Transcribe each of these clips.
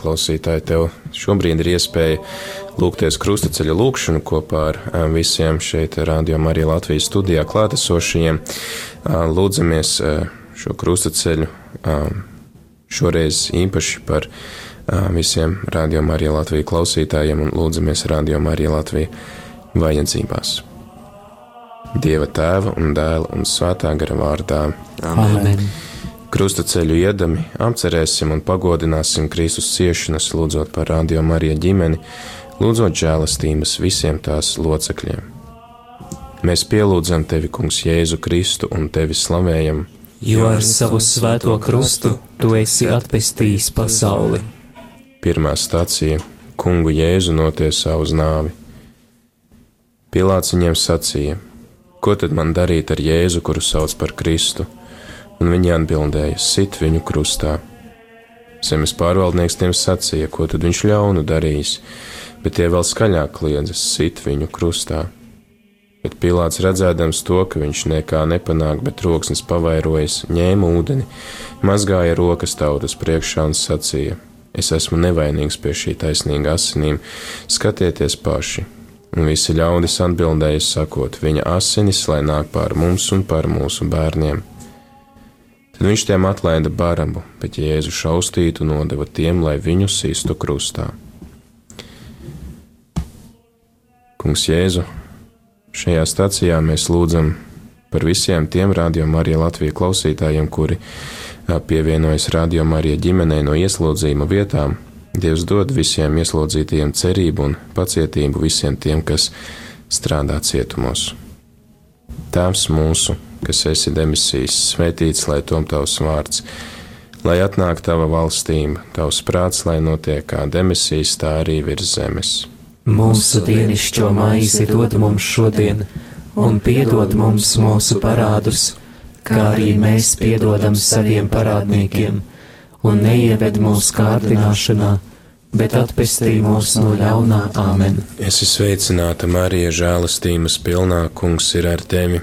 klausītāji, tev šobrīd ir iespēja lūgties krustaceļa lūkšanu kopā ar visiem šeit Radio Marija Latvijas studijā klātesošajiem. Lūdzamies šo krustaceļu šoreiz īpaši par visiem Radio Marija Latvija klausītājiem un lūdzamies Radio Marija Latvija vajadzībās. Dieva tēva un dēla un svētā gara vārdā. Amen. Amen. Krusta ceļu iedami apcerēsim un pagodināsim Kristus ciešanas, lūdzot par Radio Marija ģimeni, lūdzot žēlastības visiem tās locekļiem. Mēs pielūdzam tevi, Kungs, Jēzu Kristu un tevi slavējam, jo ar savu svēto krustu tu esi atpestījis pasauli. Pirmā stācija - Kungu Jēzu notiesā uz nāvi. Pilāts viņiem sacīja: Ko tad man darīt ar Jēzu, kuru sauc par Kristu? Un viņi atbildēja: Sit viņu krustā. Zemes pārvaldnieks tiem sacīja, ko tad viņš ļaunu darījis, bet tie vēl skaļāk kliedza: Sit viņu krustā. Bet Pilārs redzēdams to, ka viņš nekā nepanāk, bet roksnis pavairojas, ņēma ūdeni, mazgāja rokas tautas priekšā un sacīja: Es esmu nevainīgs pie šī taisnīga asinīm, skatieties paši, Un visi ļaudis atbildēja, sakot, viņa asinis, lai nāk pār mums un par mūsu bērniem. Tad viņš tiem atlaida barabu, bet Jēzu šaustītu nodeva tiem, lai viņu sistu krustā. Kungs Jēzu, šajā stacijā mēs lūdzam par visiem tiem rādījuma arī Latvijas klausītājiem, kuri pievienojas rādījuma arī ģimenei no ieslodzījuma vietām, Dievs dod visiem ieslodzītajiem cerību un pacietību visiem tiem, kas strādā cietumos. Tēvs mūsu, kas esi demisijas, svētīts lai tom tavs vārds, lai atnāk tava valstība, tavs prāts, lai notiek kā demisijas, tā arī virs zemes. Mūsu dienascho maizi dod mums šodien, un piedod mums mūsu parādus, kā arī mēs piedodam saviem parādniekiem un neieved mūsu kārdināšanā, bet atpestī mūs no ļaunā āmen. Es esmu sveicināta, Marija, žēlastības pilnā, kungs ir ar tevi.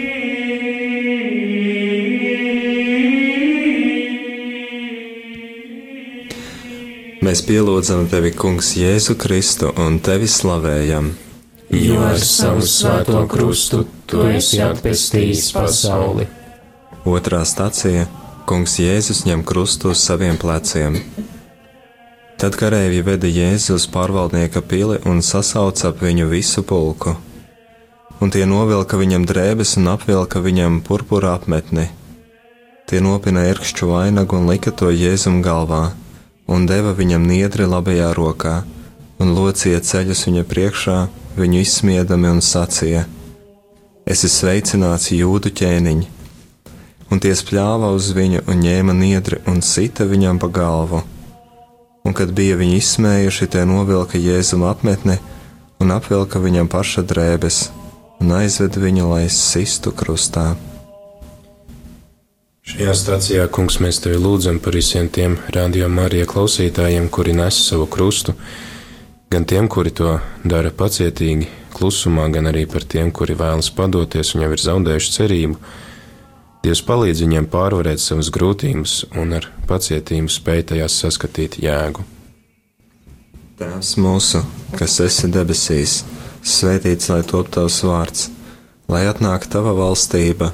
Mēs pielūdzam tevi, Kungs, Jēzu Kristu un tevi slavējam. Jo ar savu svēto krustu tu esi atpestījis pasauli. Otrā stacija - Kungs Jēzus ņem krustu uz saviem pleciem. Tad kareivi veda Jēzu uz pārvaldnieka pili un sasauca ap viņu visu pulku. Un tie novilka viņam drēbes un apvilka viņam purpura apmetni. Tie nopina ērkšķu vainagu un lika to Jēzum galvā un deva viņam niedri labajā rokā, un locīja ceļus viņa priekšā, viņu izsmiedami un sacīja: Es esmu sveicināts jūdu ķēniņš, un tie spļāva uz viņu un ņēma niedri un sita viņam pa galvu. Un, kad bija viņi izsmējuši, tie novilka jēzuma apmetni un apvilka viņam paša drēbes un aizved viņu, lai sistu krustā. Šajā stācijā, kungs, mēs tevi lūdzam par visiem tiem radio Marija klausītājiem, kuri nes savu krustu, gan tiem, kuri to dara pacietīgi, klusumā, gan arī par tiem, kuri vēlas padoties un jau ir zaudējuši cerību. Dievs palīdz viņiem pārvarēt savas grūtības un ar pacietību spēj tajās saskatīt jēgu. Tēvs mūsu, kas esi debesīs, svētīts lai top tavs vārds, lai atnāk tava valstība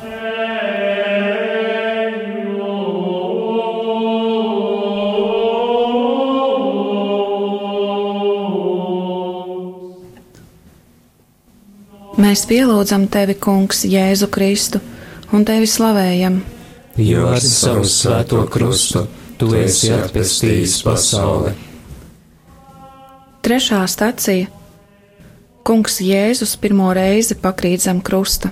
Mēs pielūdzam tevi, Kungs, Jēzu Kristu, un tevi slavējam. Jo ar savu svēto krustu tu esi atpestījis pasauli. Trešā stacija Kungs Jēzus pirmo reizi pakrīt zem krusta.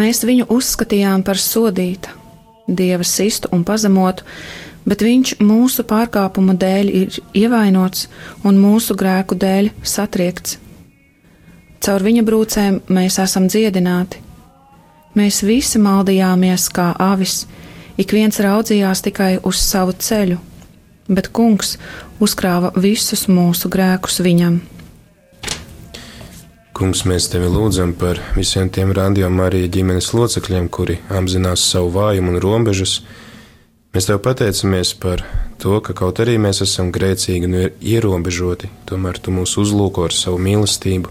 Mēs viņu uzskatījām par sodītu, dieva sistu un pazemotu, bet viņš mūsu pārkāpumu dēļ ir ievainots un mūsu grēku dēļ satriekts. Caur viņa brūcēm mēs esam dziedināti. Mēs visi maldījāmies kā avis, ik viens raudzījās tikai uz savu ceļu, bet kungs uzkrāva visus mūsu grēkus viņam. Kungs, mēs tevi lūdzam par visiem tiem rādījumiem, arī ģimenes locekļiem, kuri apzinās savu vājumu un robežas. Mēs tev pateicamies par to, ka kaut arī mēs esam grēcīgi un ierobežoti, tomēr tu mūs uzlūko ar savu mīlestību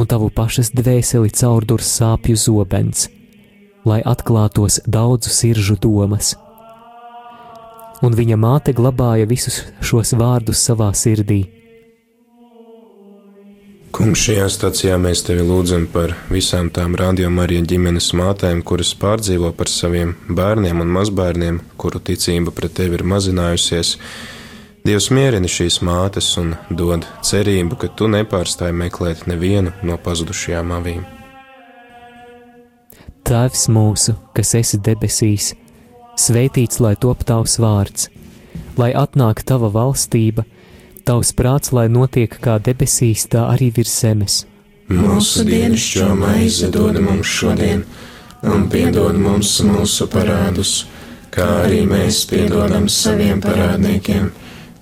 un tavu pašas dvēseli caurdurs sāpju zobens, lai atklātos daudzu siržu domas. Un viņa māte glabāja visus šos vārdus savā sirdī. Kungs, šajā stācijā mēs tevi lūdzam par visām tām radiomārija ģimenes mātēm, kuras pārdzīvo par saviem bērniem un mazbērniem, kuru ticība pret tevi ir mazinājusies, Dievs mierina šīs mātes un dod cerību, ka tu nepārstāji meklēt nevienu no pazudušajām avīm. Tēvs mūsu, kas esi debesīs, svētīts lai top tavs vārds, lai atnāk tava valstība, tavs prāts, lai notiek kā debesīs, tā arī virs zemes. Mūsu dienascho maizi dod mums šodien, un piedod mums mūsu parādus, kā arī mēs piedodam saviem parādniekiem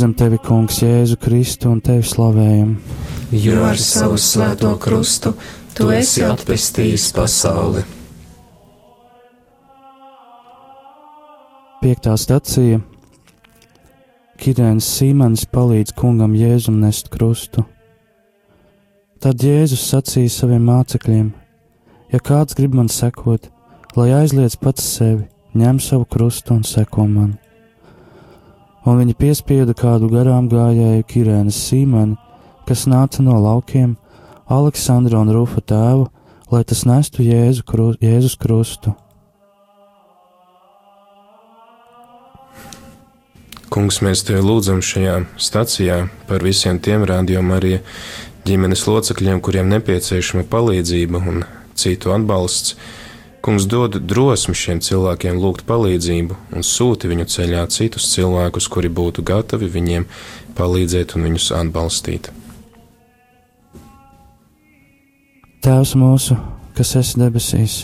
Pielūdzam tevi, Kungs, Jēzu Kristu un tevi slavējam. Jo ar savu svēto krustu tu esi atpestījis pasauli. Piektā stacija Kirēns Sīmanis palīdz kungam Jēzum nest krustu. Tad Jēzus sacīja saviem mācekļiem: Ja kāds grib man sekot, lai aizliedz pats sevi, ņem savu krustu un seko man. Un viņi piespieda kādu garām gājēju Kirēnas Sīmeni, kas nāca no laukiem, Aleksandra un Rufa tēvu, lai tas nestu Jēzu kru, Jēzus krustu. Kungs, mēs tevi lūdzam šajā stacijā par visiem tiem rādījumiem, arī ģimenes locekļiem, kuriem nepieciešama palīdzība un citu atbalsts. Kungs dod drosmi šiem cilvēkiem lūgt palīdzību un sūti viņu ceļā citus cilvēkus, kuri būtu gatavi viņiem palīdzēt un viņus atbalstīt. Tēvs mūsu, kas esi debesīs,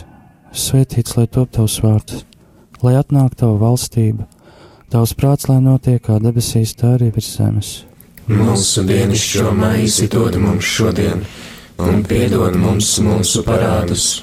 svētīts lai top tavs vārds, lai atnāk tava valstība Tavs prāts, lai notiek kā debesīs, tā arī virs zemes. Mūsu dienascho maizi dod mums šodien, un piedod mums mūsu parādus,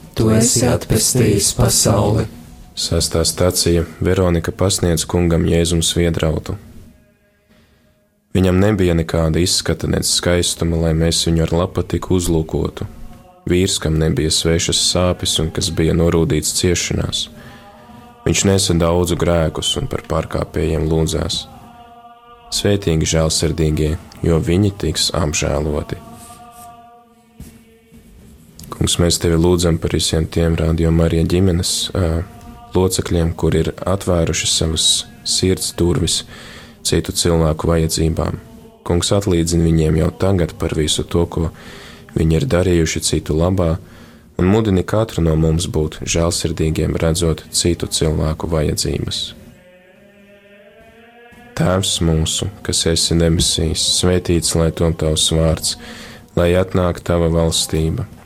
tu esi atpestījis pasauli. Sastā stācija Veronika pasniedz kungam Jēzum sviedrautu. Viņam nebija nekāda izskata, nec skaistuma, lai mēs viņu ar lapatiku uzlūkotu. Vīrs, kam nebija svešas sāpes un kas bija norūdīts ciešanās. Viņš nesa daudzu grēkus un par pārkāpējiem lūdzās. Svētīgi žēlsirdīgie, jo viņi tiks apžēloti. Kungs, mēs tevi lūdzam par visiem tiem rādījumiem, arī ģimenes uh, locekļiem, kur ir atvēruši savas sirds durvis citu cilvēku vajadzībām. Kungs atlīdzina viņiem jau tagad par visu to, ko viņi ir darījuši citu labā, un mudini katru no mums būt žēlsirdīgiem, redzot citu cilvēku vajadzības. Tēvs mūsu, kas esi debesīs, svētīts lai tom tavs vārds, lai atnāk tava valstība,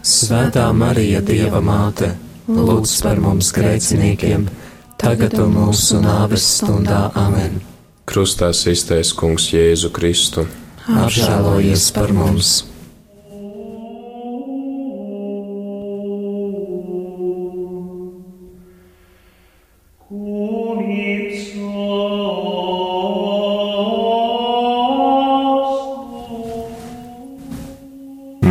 Svētā Marija, Dieva māte, lūdz par mums grēciniekiem, tagad un mūsu nāves stundā amen. Krustā iztaisnē kungs Jēzu Kristu. Apžēlojies par mums!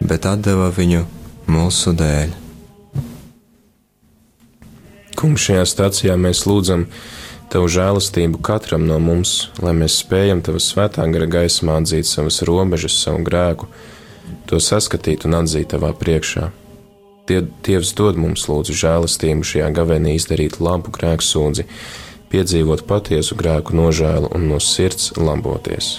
bet deva viņu mūsu dēļ. Kungs, šajā stācijā mēs lūdzam Tavu žēlastību katram no mums, lai mēs spējam Tava svētā gara gaismā atzīt savas robežas, savu grēku, to saskatīt un atzīt Tavā priekšā. Tie, Dievs dod mums lūdzu žēlastību šajā gavēnī izdarīt labu grēku sūdzi, piedzīvot patiesu grēku nožēlu un no sirds laboties.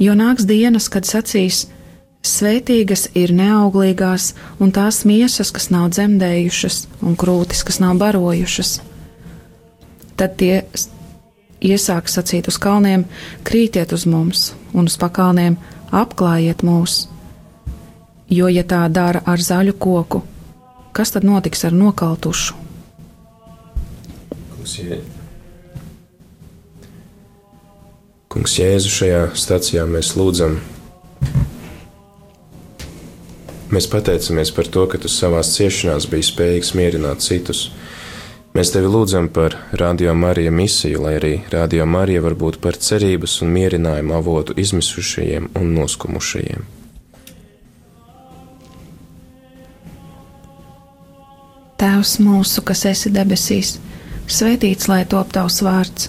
jo nāks dienas, kad sacīs: Svētīgas ir neauglīgās un tās miesas, kas nav dzemdējušas, un krūtis, kas nav barojušas. Tad tie iesāks sacīt uz kalniem: Krītiet uz mums, un uz pakalniem apklājiet mūs. Jo, ja tā dara ar zaļu koku, kas tad notiks ar nokaltušu? Kungs, Kungs Jēzu šajā stacijā mēs lūdzam. Mēs pateicamies par to, ka tu savās ciešanās biji spējīgs mierināt citus. Mēs tevi lūdzam par Radio Marija misiju, lai arī Radio Marija var būt par cerības un mierinājumu avotu izmisušajiem un noskumušajiem. Tēvs mūsu, kas esi debesīs, svētīts lai top tavs vārds,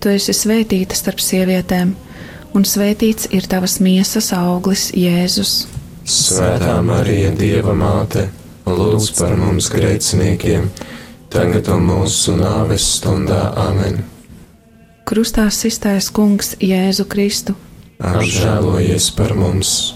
Tu esi svētīta starp sievietēm, un svētīts ir tavas miesas auglis, Jēzus. Svētā Marija, Dieva māte, lūdz par mums grēciniekiem, tagad un mūsu nāves stundā amen. Krustā iztaisa Kungs Jēzu Kristu. Apžēlojies par mums!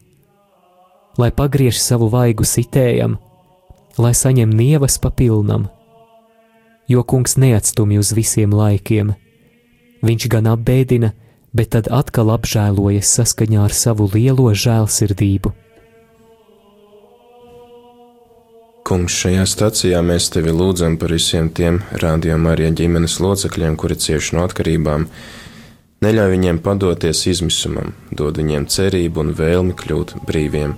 lai pagriež savu vaigu sitējam, lai saņem nievas papilnam, jo kungs neatstumj uz visiem laikiem. Viņš gan apbēdina, bet tad atkal apžēlojas saskaņā ar savu lielo žēlsirdību. Kungs, šajā stacijā mēs tevi lūdzam par visiem tiem rādījumā arī ģimenes locekļiem, kuri cieši no atkarībām. Neļauj viņiem padoties izmisumam, dod viņiem cerību un vēlmi kļūt brīviem.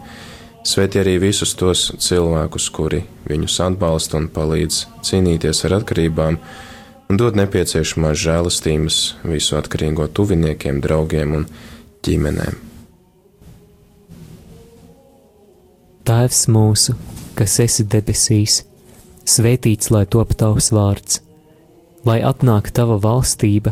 Svētī arī visus tos cilvēkus, kuri viņus atbalsta un palīdz cīnīties ar atkarībām, un dod nepieciešamās žēlastības visu atkarīgo tuviniekiem, draugiem un ģimenēm. Tēvs mūsu, kas esi debesīs, svētīts lai top tavs vārds, lai atnāk tava valstība,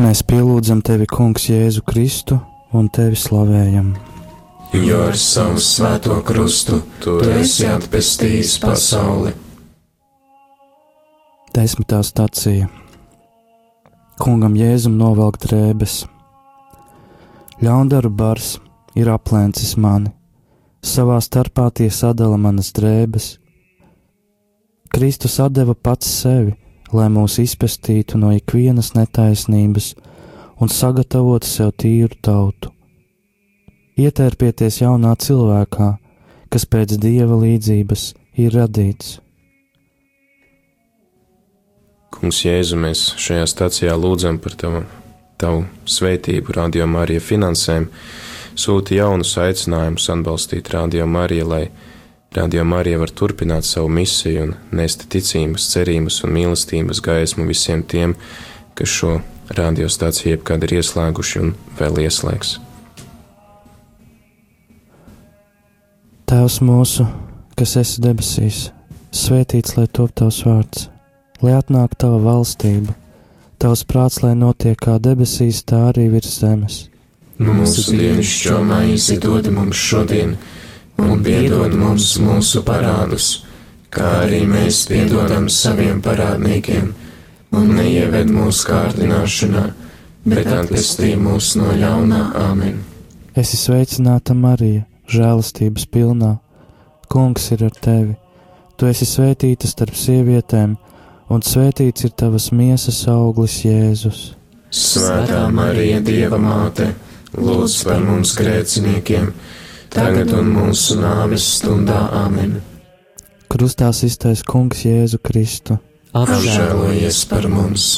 Mēs pielūdzam tevi, Kungs, Jēzu Kristu un tevi slavējam. Jo ar savu svēto krustu tu esi atpestījis pasauli. Desmitā stācija Kungam Jēzum novelk drēbes. Ļaundaru bars ir aplēcis mani, savā starpā tie sadala manas drēbes. Kristus deva pats sevi, lai mūs izpestītu no ikvienas netaisnības un sagatavotu sev tīru tautu. Ietērpieties jaunā cilvēkā, kas pēc dieva līdzības ir radīts. Kungs, Jēzu, mēs šajā stācijā lūdzam par tavu, tavu svētību, radio Marija finansēm, sūti jaunus aicinājumus atbalstīt radio Mariju, lai Radio Marija var turpināt savu misiju un nest ticības, cerības un mīlestības gaismu visiem tiem, kas šo radiostāciju jebkad ir ieslēguši un vēl ieslēgs. Tēvs mūsu, kas esi debesīs, svētīts lai top tavs vārds, lai atnāk tava valstība, tavs prāts, lai notiek kā debesīs, tā arī virs zemes. Mūsu dienascho maizi dod mums šodien un piedod mums mūsu parādus, kā arī mēs piedodam saviem parādniekiem, un neieved mūsu kārdināšanā, bet atpestī mūs no ļaunā amen. Es esmu sveicināta Marija, žēlastības pilnā. Kungs ir ar tevi. Tu esi svētīta starp sievietēm, un svētīts ir tavas miesas auglis, Jēzus. Svētā Marija, Dieva māte, lūdz par mums grēciniekiem! Tagad un mūsu nāves stundā amen. Krustā iztais Kungs Jēzu Kristu. Apžēlojies par mums!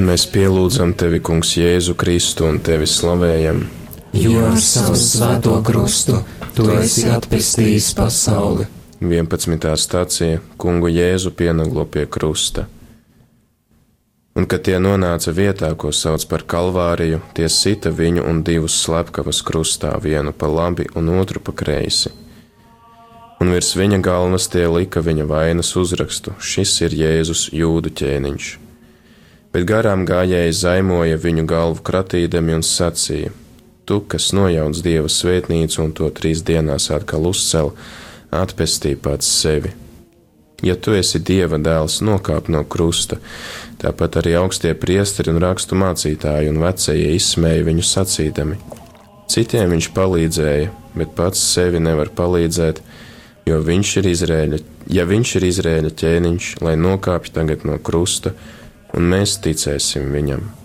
Mēs pielūdzam tevi, Kungs, Jēzu Kristu un tevi slavējam jo ar savu svēto krustu tu esi atpestījis pasauli. 11. stācija Kungu Jēzu pienaglo pie krusta. Un, kad tie nonāca vietā, ko sauc par kalvāriju, tie sita viņu un divus slepkavas krustā, vienu pa labi un otru pa kreisi. Un virs viņa galvas tie lika viņa vainas uzrakstu: Šis ir Jēzus jūdu ķēniņš. Bet garām gājēji zaimoja viņu galvu kratīdami un sacīja: tu, kas nojauc Dieva svētnīcu un to trīs dienās atkal uzcel, atpestī pats sevi. Ja tu esi Dieva dēls, nokāp no krusta, tāpat arī augstie priesteri un rakstu mācītāji un vecie izsmēja viņu sacīdami. Citiem viņš palīdzēja, bet pats sevi nevar palīdzēt, jo viņš ir Izrēļa, ja viņš ir Izrēļa ķēniņš, lai nokāpj tagad no krusta, un mēs ticēsim viņam.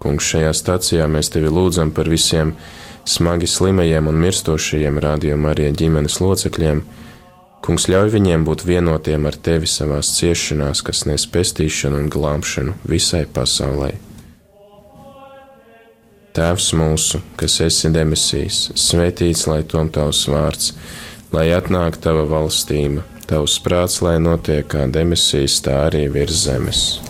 Kungs, šajā stācijā mēs tevi lūdzam par visiem smagi slimajiem un mirstošajiem rādījuma arī ģimenes locekļiem. Kungs, ļauj viņiem būt vienotiem ar tevi savās ciešanās, kas nes pestīšanu un glābšanu visai pasaulē. Tēvs mūsu, kas esi debesīs, svētīts lai tom tavs vārds, lai atnāk tava valstība, tavs prāts, lai notiek kā debesīs, tā arī virs zemes.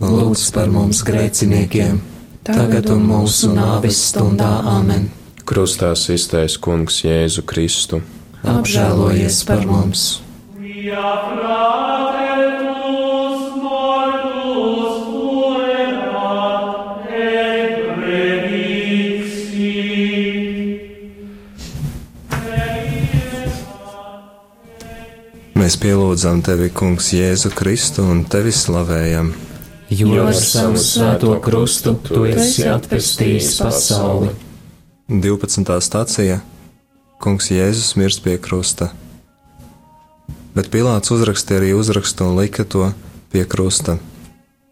lūdz par mums grēciniekiem, tagad un mūsu nāves stundā Āmen. Krustā iztais kungs Jēzu Kristu. Apžēlojies par mums! Mēs pielūdzam tevi, Kungs, Jēzu Kristu un tevi slavējam. Jo ar savu svēto krustu tu esi atpestījis pasauli. 12. stācija Kungs Jēzus mirst pie krusta. Bet Pilārs uzrakstīja arī uzrakstu un lika to pie krusta.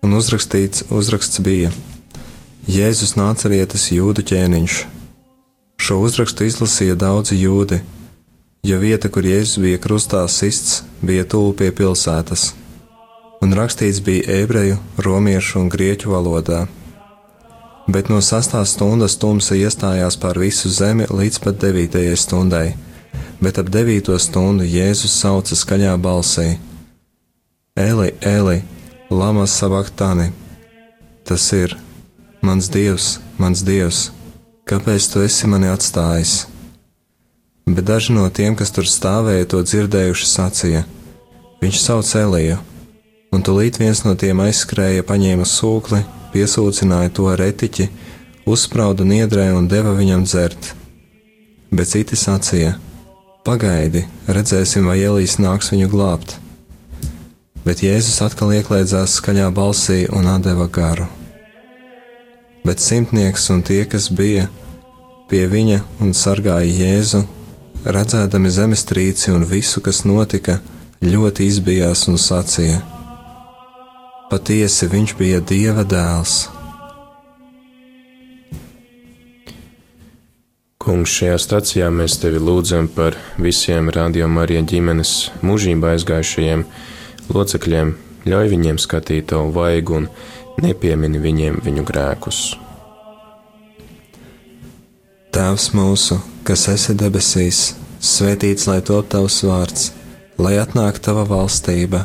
Un uzrakstīts uzraksts bija: Jēzus nācerietis jūdu ķēniņš. Šo uzrakstu izlasīja daudzi jūdi, jo vieta, kur Jēzus bija krustā sists, bija tuvu pie pilsētas, un rakstīts bija ebreju, romiešu un grieķu valodā bet no sastās stundas tumsa iestājās pār visu zemi līdz pat devītajai stundai, bet ap devīto stundu Jēzus sauca skaļā balsī: Eli, Eli, lama sabaktani! Tas ir mans dievs, mans dievs, kāpēc tu esi mani atstājis? Bet daži no tiem, kas tur stāvēja, to dzirdējuši, sacīja: Viņš sauc Eliju, un tūlīt viens no tiem aizskrēja, paņēma sūkli piesūcināja to retiķi, uzsprauda niedrē un deva viņam dzert. Bet citi sacīja: Pagaidi, redzēsim, vai Elīs nāks viņu glābt. Bet Jēzus atkal ieklēdzās skaļā balsī un deva garu. Bet simtnieks un tie, kas bija pie viņa un sargāja Jēzu, redzēdami zemestrīci un visu, kas notika, ļoti izbijās un sacīja: Patiesi viņš bija Dieva dēls. Kungs, šajā stacijā mēs tevi lūdzam par visiem arī ģimenes mūžībā aizgājušajiem locekļiem, ļauj viņiem skatīt tavu vaigu un nepiemini viņiem viņu grēkus. Tēvs mūsu, kas esi debesīs, svētīts lai top tavs vārds, lai atnāk tava valstība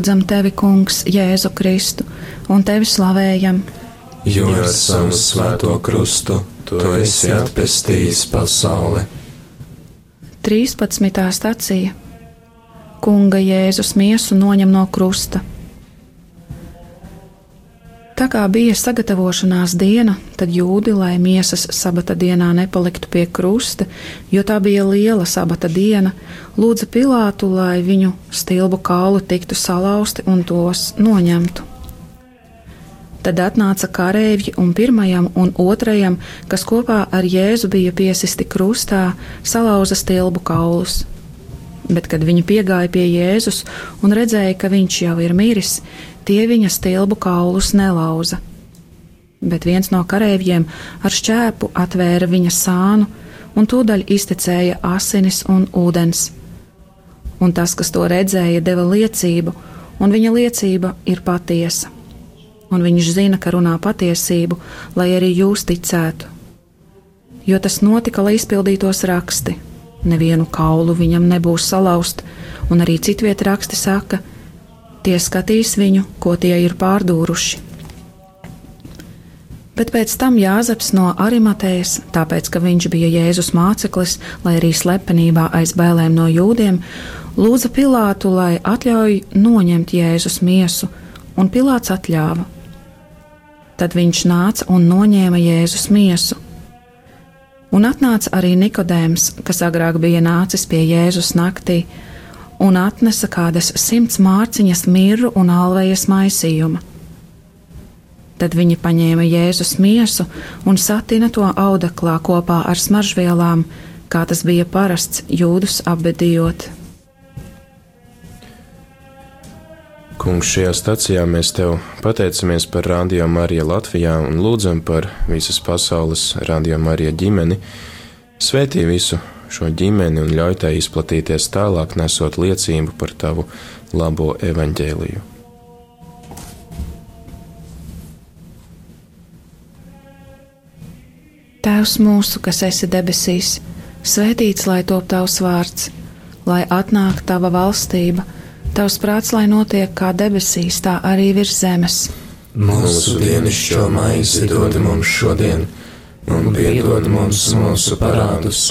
Mēs pielūdzam tevi, Kungs, Jēzu Kristu, un tevi slavējam. Jo ar savu svēto krustu tu esi atpestījis pasauli. 13. stācija Kunga Jēzus miesu noņem no krusta. Tā kā bija sagatavošanās diena, tad jūdi, lai miesas sabata dienā nepaliktu pie krusta, jo tā bija liela sabata diena, lūdza Pilātu, lai viņu stilbu kaulu tiktu salauzti un tos noņemtu. Tad atnāca kareivji un pirmajam un otrajam, kas kopā ar Jēzu bija piesisti krustā, salauza stilbu kaulus bet kad viņi piegāja pie Jēzus un redzēja, ka viņš jau ir miris, tie viņa stilbu kaulus nelauza. Bet viens no kareiviem ar šķēpu atvēra viņa sānu un tūdaļ iztecēja asinis un ūdens. Un tas, kas to redzēja, deva liecību, un viņa liecība ir patiesa. Un viņš zina, ka runā patiesību, lai arī jūs ticētu. Jo tas notika, lai izpildītos raksti. Nevienu kaulu viņam nebūs salauzt, un arī citvieta raksti saka, tie skatīs viņu, ko tie ir pārdūruši bet pēc tam Jāzeps no Arimatējas, tāpēc ka viņš bija Jēzus māceklis, lai arī slepenībā aiz bailēm no jūdiem, lūdza Pilātu, lai atļauj noņemt Jēzus miesu, un Pilāts atļāva. Tad viņš nāca un noņēma Jēzus miesu. Un atnāca arī Nikodēms, kas agrāk bija nācis pie Jēzus naktī, un atnesa kādas simts mārciņas mirru un alvejas maisījuma Tad viņi paņēma Jēzus miesu un satina to audeklā kopā ar smaržvielām, kā tas bija parasts jūdus apbedījot. Kungs, šajā stacijā mēs tev pateicamies par Radio Mariju Latvijā un lūdzam par visas pasaules Radio Mariju ģimeni. Svētī visu šo ģimeni un ļauj tai izplatīties tālāk, nesot liecību par tavu labo evaņģēliju. Tēvs mūsu, kas esi debesīs, svētīts lai top tavs vārds, lai atnāk tava valstība, tavs prāts, lai notiek kā debesīs, tā arī virs zemes. Mūsu dienascho maizi dod mums šodien, un piedod mums mūsu parādus,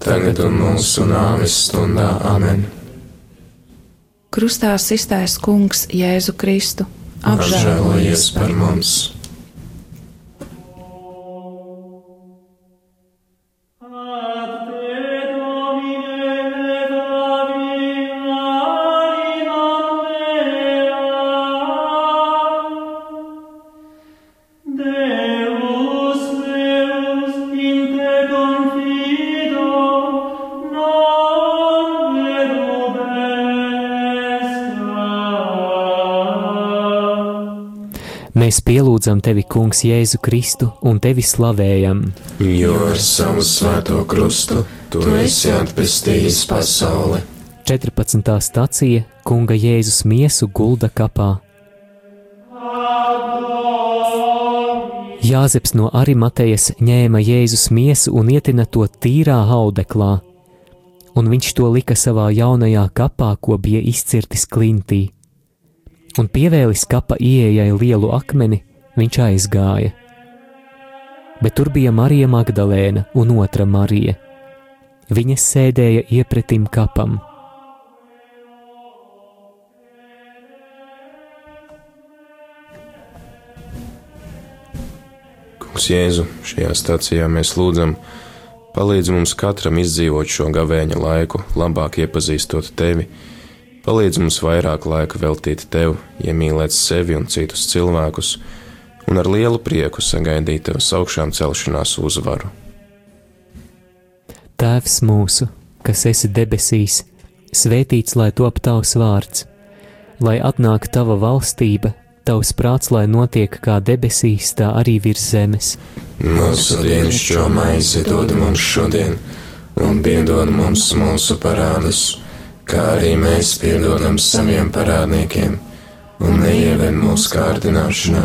tagad un mūsu nāves stundā Amen. Krustā iztaisa Kungs Jēzu Kristu. Apžēlojies par mums! Mēs pielūdzam tevi, Kungs, Jēzu Kristu un tevi slavējam. Jo ar savu svēto krustu tu esi atpestījis pasauli. 14. stācija Kunga Jēzus miesu gulda kapā. Jāzeps no Arimatejas ņēma Jēzus miesu un ietina to tīrā audeklā, un viņš to lika savā jaunajā kapā, ko bija izcirtis klintī un pievēlis kapa ieejai lielu akmeni, viņš aizgāja. Bet tur bija Marija Magdalēna un otra Marija. Viņas sēdēja iepretim kapam. Kungs Jēzu, šajā stācijā mēs lūdzam, palīdz mums katram izdzīvot šo gavēņa laiku, labāk iepazīstot tevi Palīdz mums vairāk laika veltīt tev, iemīlēt sevi un citus cilvēkus, un ar lielu prieku sagaidīt tevas augšām celšanās uzvaru. Tēvs mūsu, kas esi debesīs, svētīts lai top tavs vārds, lai atnāk tava valstība, tavs prāts, lai notiek kā debesīs, tā arī virs zemes. Mūsu dienascho maizi dod mums šodien, un piedod mums mūsu parādus kā arī mēs piedodam saviem parādniekiem, un neieved mūsu kārdināšanā,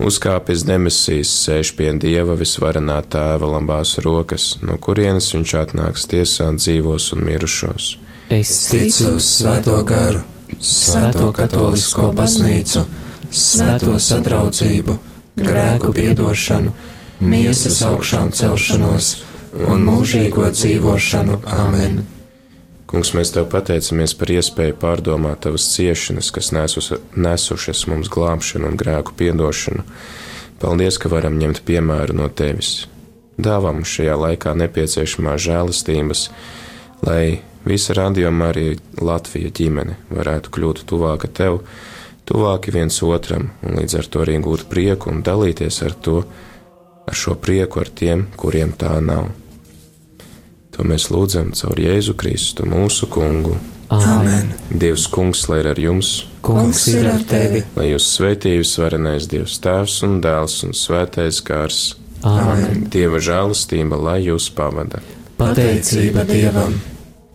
uzkāpis debesīs, sēž pie dieva visvarenā tēva labās rokas, no kurienes viņš atnāks tiesāt dzīvos un mirušos. Es ticu uz svēto garu Svēto katolisko baznīcu, svēto sadraudzību, grēku piedošanu, miesas augšām celšanos un mūžīgo dzīvošanu. Āmen! Kungs, mēs tev pateicamies par iespēju pārdomāt tavas ciešanas, kas nesus, nesušas mums glābšanu un grēku piedošanu. Paldies, ka varam ņemt piemēru no tevis. Dāvā mums šajā laikā nepieciešamā žēlastības, lai visa radījuma arī Latvija ģimene varētu kļūt tuvāka tev, tuvāki viens otram, un līdz ar to arī gūt prieku un dalīties ar to, ar šo prieku ar tiem, kuriem tā nav. To mēs lūdzam caur Jēzu Kristu, mūsu kungu. Āmen! Dievs, kungs, lai ir ar jums! Kungs ir ar tevi! Lai jūs svētījus varenais Dievs Tēvs un Dēls un Svētais Gars! Āmen! Dieva žēlastība, lai jūs pavada! Pateicība Dievam!